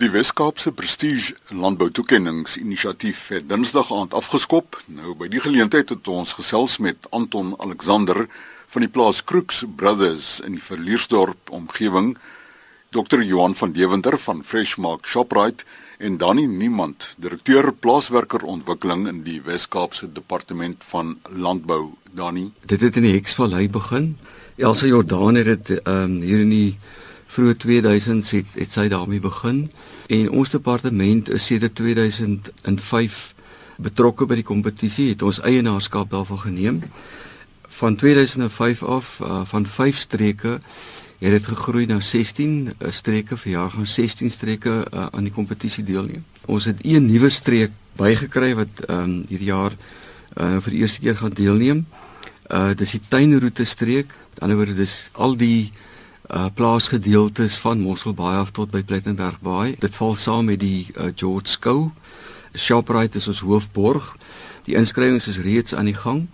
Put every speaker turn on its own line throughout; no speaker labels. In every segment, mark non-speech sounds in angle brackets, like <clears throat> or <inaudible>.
Die Wes-Kaapse Prestige Landboutoekenningsinisiatief het Dinsdag aand afgeskop. Nou by die geleentheid het ons gesels met Anton Alexander van die plaas Crooks Brothers in die Verliersdorp omgewing, Dr. Johan van Deventer van Freshmark Shoprite en Danny Niemand, direkteur plaaswerkerontwikkeling in die Wes-Kaapse Departement van Landbou. Danny,
dit het in die Heksvallei begin. Elsa Jordan het dit ehm um, hier in die vroeg 2000s het, het sy daarmee begin. En ons departement is sedert 2005 betrokke by die kompetisie het ons eienaarskap daarvan geneem. Van 2005 af uh, van 5 streke het dit gegroei na 16 uh, streke vir jaar gaan 16 streke uh, aan die kompetisie deelneem. Ons het een nuwe streek bygekry wat um, hierdie jaar uh, vir die eerste keer gaan deelneem. Uh, dis die tuinroete streek. Met ander woorde dis al die uh plaasgedeeltes van Mosselbaai af tot by Plettenberg Baai. Dit val saam met die uh, George Skou. Shoprite is ons hoofborg. Die inskrywings is reeds aan die gang.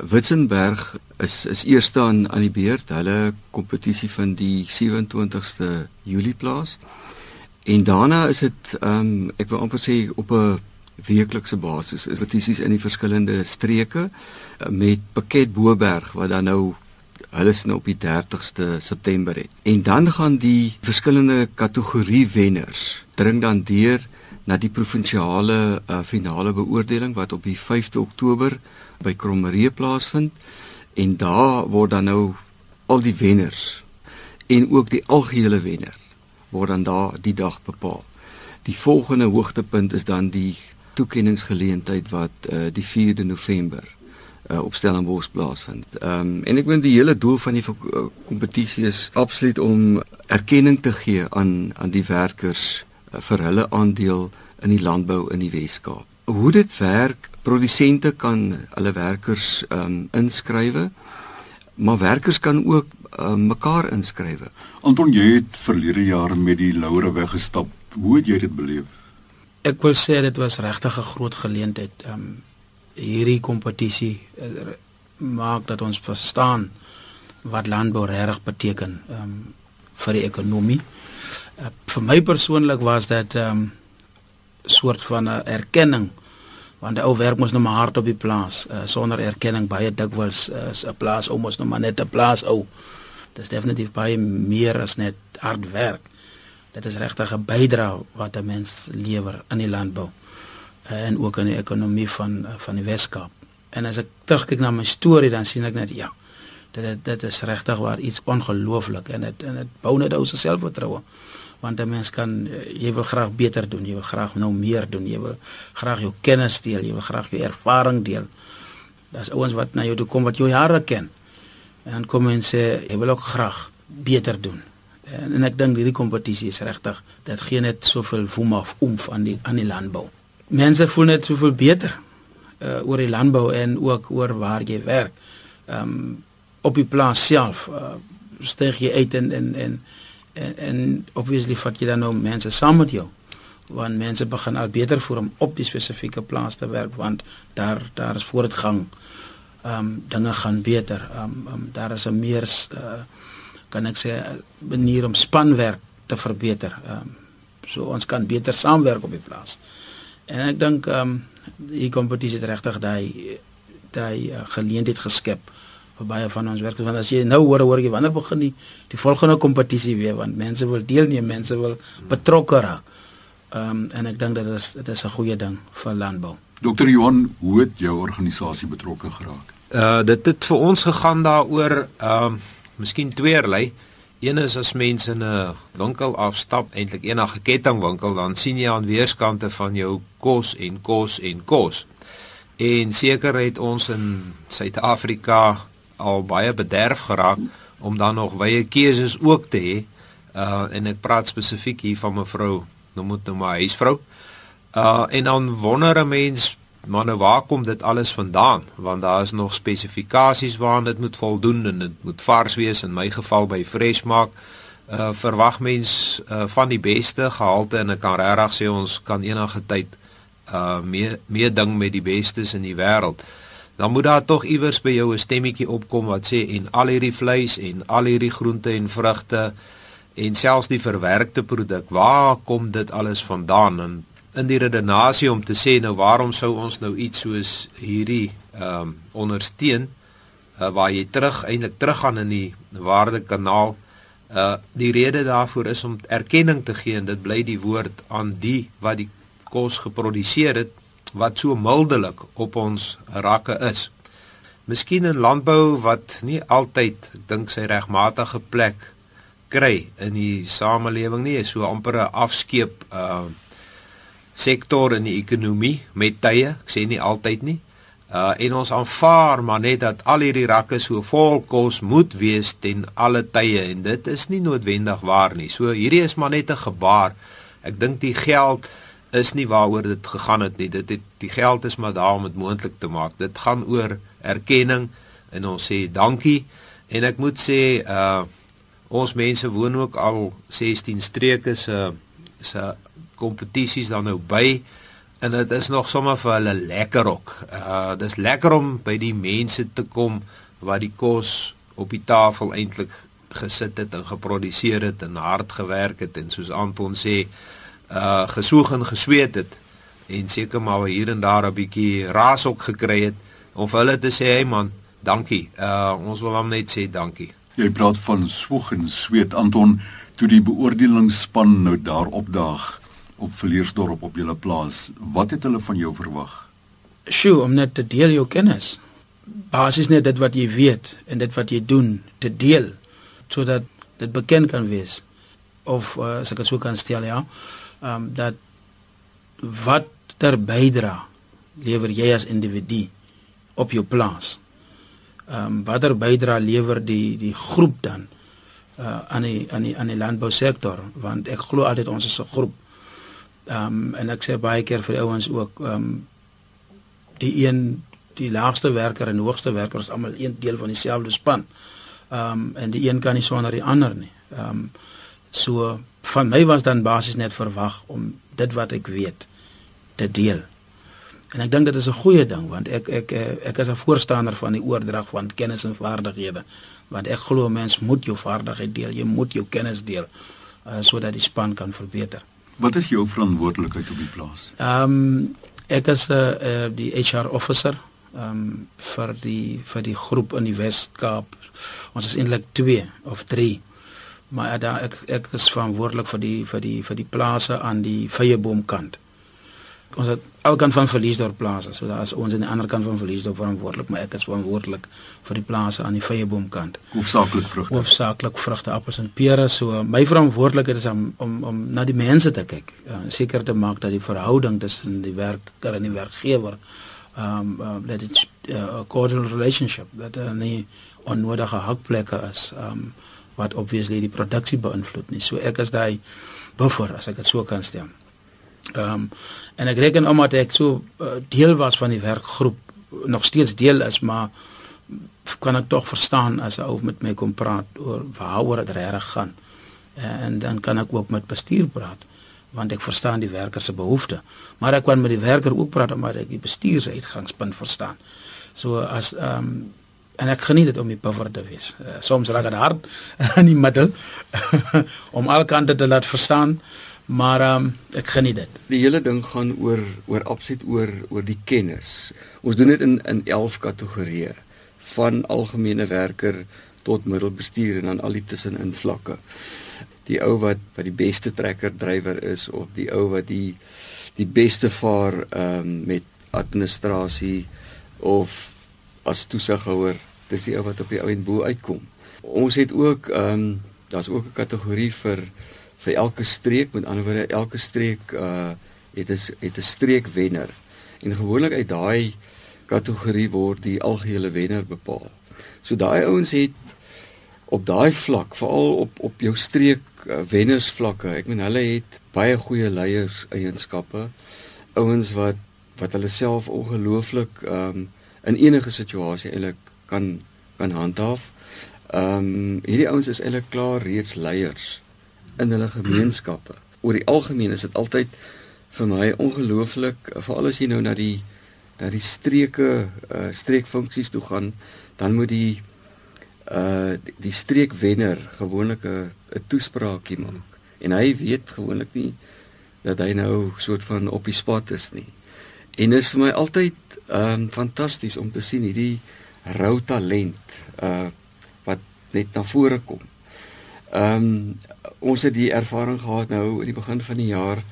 Witzenberg is is eerste aan aan die beurt. Hulle kompetisie van die 27ste Julie plaas. En daarna is dit ehm um, ek wil amper sê op 'n weeklikse basis is kompetisies in die verskillende streke uh, met Pakket Boberg wat dan nou hulle is nou op die 30ste September het. En dan gaan die verskillende kategorie wenners dring dan deur na die provinsiale uh, finale beoordeling wat op die 5de Oktober by Krommeree plaasvind en daar word dan nou al die wenners en ook die algehele wenner word dan daar die dag bepaal. Die volgende hoogtepunt is dan die toekenningsgeleentheid wat uh, die 4de November uh, op Stellenbosch plaasvind. Ehm um, en ek weet die hele doel van die uh, kompetisie is absoluut om erkenning te gee aan aan die werkers uh, vir hulle aandeel in die landbou in die Wes-Kaap. Hoe dit werk, produsente kan hulle werkers ehm um, inskrywe, maar werkers kan ook uh, mekaar inskrywe.
Anton, jy het verlede jaar met die Laure weggestap. Hoe het jy dit beleef?
Ek wil sê dit was regtig 'n groot geleentheid. Ehm um, hierdie kompetisie uh, maak dat ons verstaan wat landbou regtig beteken um, vir die ekonomie. Uh, vir my persoonlik was dit 'n um, soort van 'n erkenning want die ou werk mos nou maar hard op die plaas uh, sonder erkenning baie dikwels is uh, 'n plaas ou mos nou maar net 'n plaas ou. Dit is definitief baie meer as net hard werk. Dit is regtig 'n bydrae wat 'n mens lewer in die landbou en ook in die ekonomie van eh, van die Weskaap. En as ek terugkyk na my storie dan sien ek net ja. Dit dit is regtig waar iets ongelooflik en dit en dit bou net ou se selfvertroue. Want 'n mens kan eh, jy wil graag beter doen, jy wil graag nou meer doen, jy wil graag jou kennis deel, jy wil graag jou ervaring deel. Daar's ouens wat na jou toe kom wat jou jare ken. En dan kom en sê jy wil ook graag beter doen. En, en ek dink hierdie kompetisie is regtig dit gee net soveel woem af oomf aan die aan die landbou mense voel net soveel beter uh oor die landbou en ook oor waar jy werk. Um op die plaas self uh steeg jy uit en en en en, en obviously vat jy dan nou mense saam met jou want mense begin al beter voel om op die spesifieke plaas te werk want daar daar is voortgang. Um dinge gaan beter. Um, um daar is 'n meer uh kan ek sê manier om spanwerk te verbeter. Um so ons kan beter saamwerk op die plaas. En ek dink ehm um, die kompetisie het regtig daai daai uh, geleentheid geskep vir baie van ons werkers want as jy nou hoor hoor jy wanneer begin die die volgende kompetisie weer want mense wil deelneem, mense wil betrokke raak. Ehm um, en ek dink dit is dit is 'n goeie ding vir landbou.
Dr. Johan, hoe het jou organisasie betrokke geraak?
Uh dit het vir ons gegaan daaroor ehm uh, miskien tweeërlei. Een is as mense in 'n winkel afstap, eintlik enige kettingwinkel, dan sien jy aan weerskante van jou kos en kos en kos. En seker het ons in Suid-Afrika al baie bederf geraak om dan nog wye keuses ook te hê. Uh en ek praat spesifiek hier van mevrou, nou moet nou maar huisvrou. Uh en dan wonder 'n mens Maar nou waar kom dit alles vandaan? Want daar is nog spesifikasies waaraan dit moet voldoen en dit moet vars wees in my geval by Freshmark. Uh verwag mens uh van die beste gehalte en ek kan regtig sê ons kan enige tyd uh meer meer ding met die bestes in die wêreld. Dan moet daar tog iewers by jou 'n stemmetjie opkom wat sê en al hierdie vleis en al hierdie groente en vrugte en selfs die verwerkte produk, waar kom dit alles vandaan? En in die redenasie om te sê nou waarom sou ons nou iets soos hierdie ehm um, ondersteun uh, waar jy terug eintlik teruggaan in die waardekanaal uh die rede daarvoor is om erkenning te gee en dit bly die woord aan die wat die kos geproduseer het wat so mildelik op ons rakke is. Miskien in landbou wat nie altyd, dink sy regmatige plek kry in die samelewing nie, is so amper 'n afskeep uh sektor in die ekonomie met tye, ek sê nie altyd nie. Uh en ons aanvaar maar net dat al hierdie rakke so vol kos moet wees ten alle tye en dit is nie noodwendig waar nie. So hierdie is maar net 'n gebaar. Ek dink die geld is nie waaroor dit gegaan het nie. Dit het die geld is maar daar om dit moontlik te maak. Dit gaan oor erkenning en ons sê dankie en ek moet sê uh ons mense woon ook al 16 streke se se kompetisies dan nou by en dit is nog sommer vir hulle lekker ook. Uh dis lekker om by die mense te kom wat die kos op die tafel eintlik gesit het en geproduseer het en hard gewerk het en soos Anton sê uh gesoeg en gesweet het en seker maar hier en daar 'n bietjie raas ook gekry het om vir hulle te sê hey man, dankie. Uh ons wil hom net sê dankie.
Jy praat van swoeg en sweet Anton toe die beoordelingsspan nou daar opdaag op Verleersdorp op julle plaas. Wat het hulle van jou verwag?
Sjoe, om net te deel jou kennis. Basies net dit wat jy weet en dit wat jy doen te deel sodat dit bekend kan wees of uh, as ek dit sou kan stel ja. Ehm um, dat wat ter bydra lewer jy as individu op jou plaas? Ehm um, watter bydra lewer die die groep dan uh aan die aan die aan die landbousektor want ek glo altyd ons is 'n groep Ehm um, en ek sê baie keer vir ouens ook ehm um, die een die laagste werker en hoogste werker is almal een deel van dieselfde span. Ehm um, en die een kan nie sonder die ander nie. Ehm um, so van my was dan basies net verwag om dit wat ek weet te deel. En ek dink dit is 'n goeie ding want ek ek ek is 'n voorstander van die oordrag van kennis en vaardighede want ek glo mens moet jou vaardigheid deel, jy moet jou kennis deel uh, sodat die span kan verbeter.
Wat is jou verantwoordelikheid op die plaas?
Ehm um, ek is 'n uh, eh, uh, die HR officer ehm um, vir die vir die groep in die Wes-Kaap. Ons is eintlik 2 of 3. Maar daar ek ek is verantwoordelik vir die vir die vir die plase aan die Vyeboomkant ons het kant van Verliesdorp plase. So daar is ons aan die ander kant van Verliesdorp verantwoordelik, maar ek is verantwoordelik vir die plase aan die Vyeboomkant.
Hoofsaaklik vrugte.
Hoofsaaklik vrugte, appels en pere. So my verantwoordelikheid is om om om na die mense te kyk. Uh, seker te maak dat die verhouding tussen die werker en die werkgewer um uh, that it's uh, a cordial relationship that uh, nie onnodige hakplekke is um wat obviously die produksie beïnvloed nie. So ek is daai buffer as ek dit so kan stel. Ehm um, en ek reken omdat ek so uh, deel was van die werkgroep nog steeds deel is, maar kan ek tog verstaan as 'n ou met my kom praat oor waaroor dit reg gaan. En dan kan ek ook met bestuur praat want ek verstaan die werker se behoeftes. Maar ek kan met die werker ook praat omdat ek die bestuur se uitgangspunt verstaan. So as ehm um, en ek geniet dit om die buffer te wees. Uh, soms raak dit hard <laughs> in die middel <laughs> om alkante te laat verstaan. Maar um, ek geniet dit.
Die hele ding gaan oor oor absoluut oor oor die kennis. Ons doen dit in in 11 kategorieë van algemene werker tot middelbestuur en dan al die tussenin vlakke. Die ou wat wat die beste trekker drywer is of die ou wat die die beste vaar ehm um, met administrasie of as toesighouer, dis die ou wat op die ou en bo uitkom. Ons het ook ehm um, daar's ook 'n kategorie vir vir elke streek met ander woorde elke streek uh het is het 'n streek wenner en gewoonlik uit daai kategorie word die algehele wenner bepaal. So daai ouens het op daai vlak veral op op jou streek uh, wennersvlakke. Ek meen hulle het baie goeie leiers eienskappe. Ouens wat wat hulle self ongelooflik um in enige situasie eintlik kan kan handhaaf. Um hierdie ouens is eintlik klaar reeds leiers in hulle gemeenskappe. Oor die algemeen is dit altyd vir my ongelooflik, veral as jy nou na die na die streke uh, streekfunksies toe gaan, dan moet die uh die, streekwenner gewoonlik 'n 'n toespraakie maak. En hy weet gewoonlik nie dat hy nou soort van op die spot is nie. En dit is vir my altyd ehm um, fantasties om te sien hierdie rou talent uh wat net na vore kom. Ehm um, ons het die ervaring gehad nou in die begin van die jaar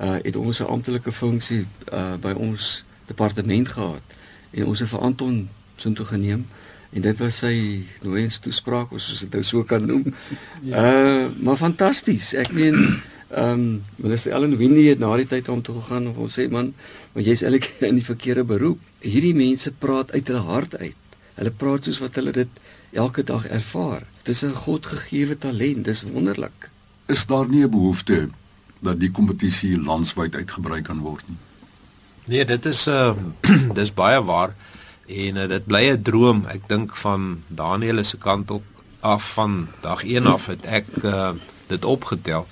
uh het ons 'n amptelike funksie uh by ons departement gehad en ons het vir Anton sin toe geneem en dit was sy nooiens toespraak of soos dit nou so kan noem. ja. Uh maar fantasties. Ek meen ehm um, minister Ellen Winnie het na die tyd om toe gegaan en ons sê man, maar jy's eintlik in die verkeerde beroep. Hierdie mense praat uit hulle hart uit. Hulle praat soos wat hulle dit elke dag ervaar. Dis 'n godgegewe talent, dis wonderlik.
Is daar nie 'n behoefte dat die kompetisie landwyd uitgebrei kan word nie?
Nee, dit is uh <clears throat> dis baie waar en uh, dit bly 'n droom. Ek dink van Daniel se kant op af van dag 1 af het ek uh dit opgetel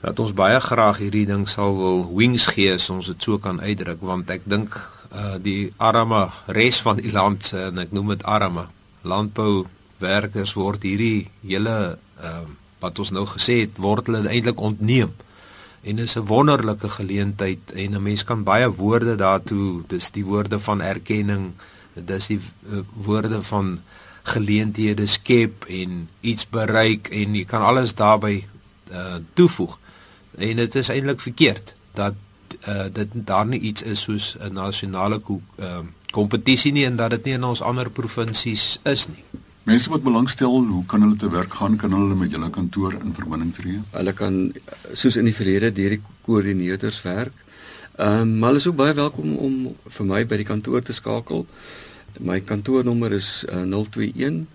dat ons baie graag hierdie ding sal wil wings gee as ons dit so kan uitdruk want ek dink uh die arme res van die land en ek noem dit arme landbouwerkers word hierdie hele ehm uh, wat ons nou gesê het word hulle eintlik ontneem. En is 'n wonderlike geleentheid en 'n mens kan baie woorde daartoe, dis die woorde van erkenning, dis die uh, woorde van geleenthede skep en iets bereik en jy kan alles daarbey uh, toevoeg. En dit is eintlik verkeerd dat uh, dit daar nie iets is soos 'n nasionale uh, kompetisie nie en dat dit nie in ons ander provinsies is nie.
Mense wat belangstel, hoe kan hulle te werk gaan? Kan hulle met julle kantoor in verbinding tree?
Hulle kan soos in die verlede deur die koördinators werk. Ehm um, maar hulle is ook baie welkom om vir my by die kantoor te skakel. My kantoornommer is uh, 021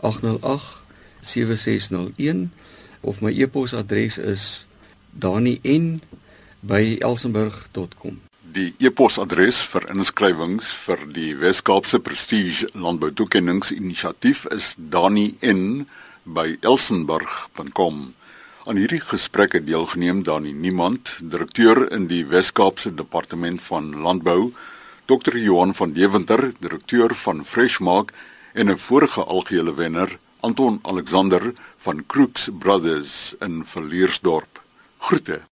808 7601 of my e-posadres is dani.n@elsenburg.com.
Die e-posadres vir inskrywings vir die Wes-Kaapse Prestige Landboutoekenningsinisiatief is dani.n@elsenburg.com. Aan hierdie gesprekke deelgeneem Dani Niemand, direkteur in die Wes-Kaapse Departement van Landbou, Dr. Johan van Deventer, direkteur van Freshmark en 'n vorige algehele wenner, Anton Alexander van Crooks Brothers in Verliersdorp. Groete.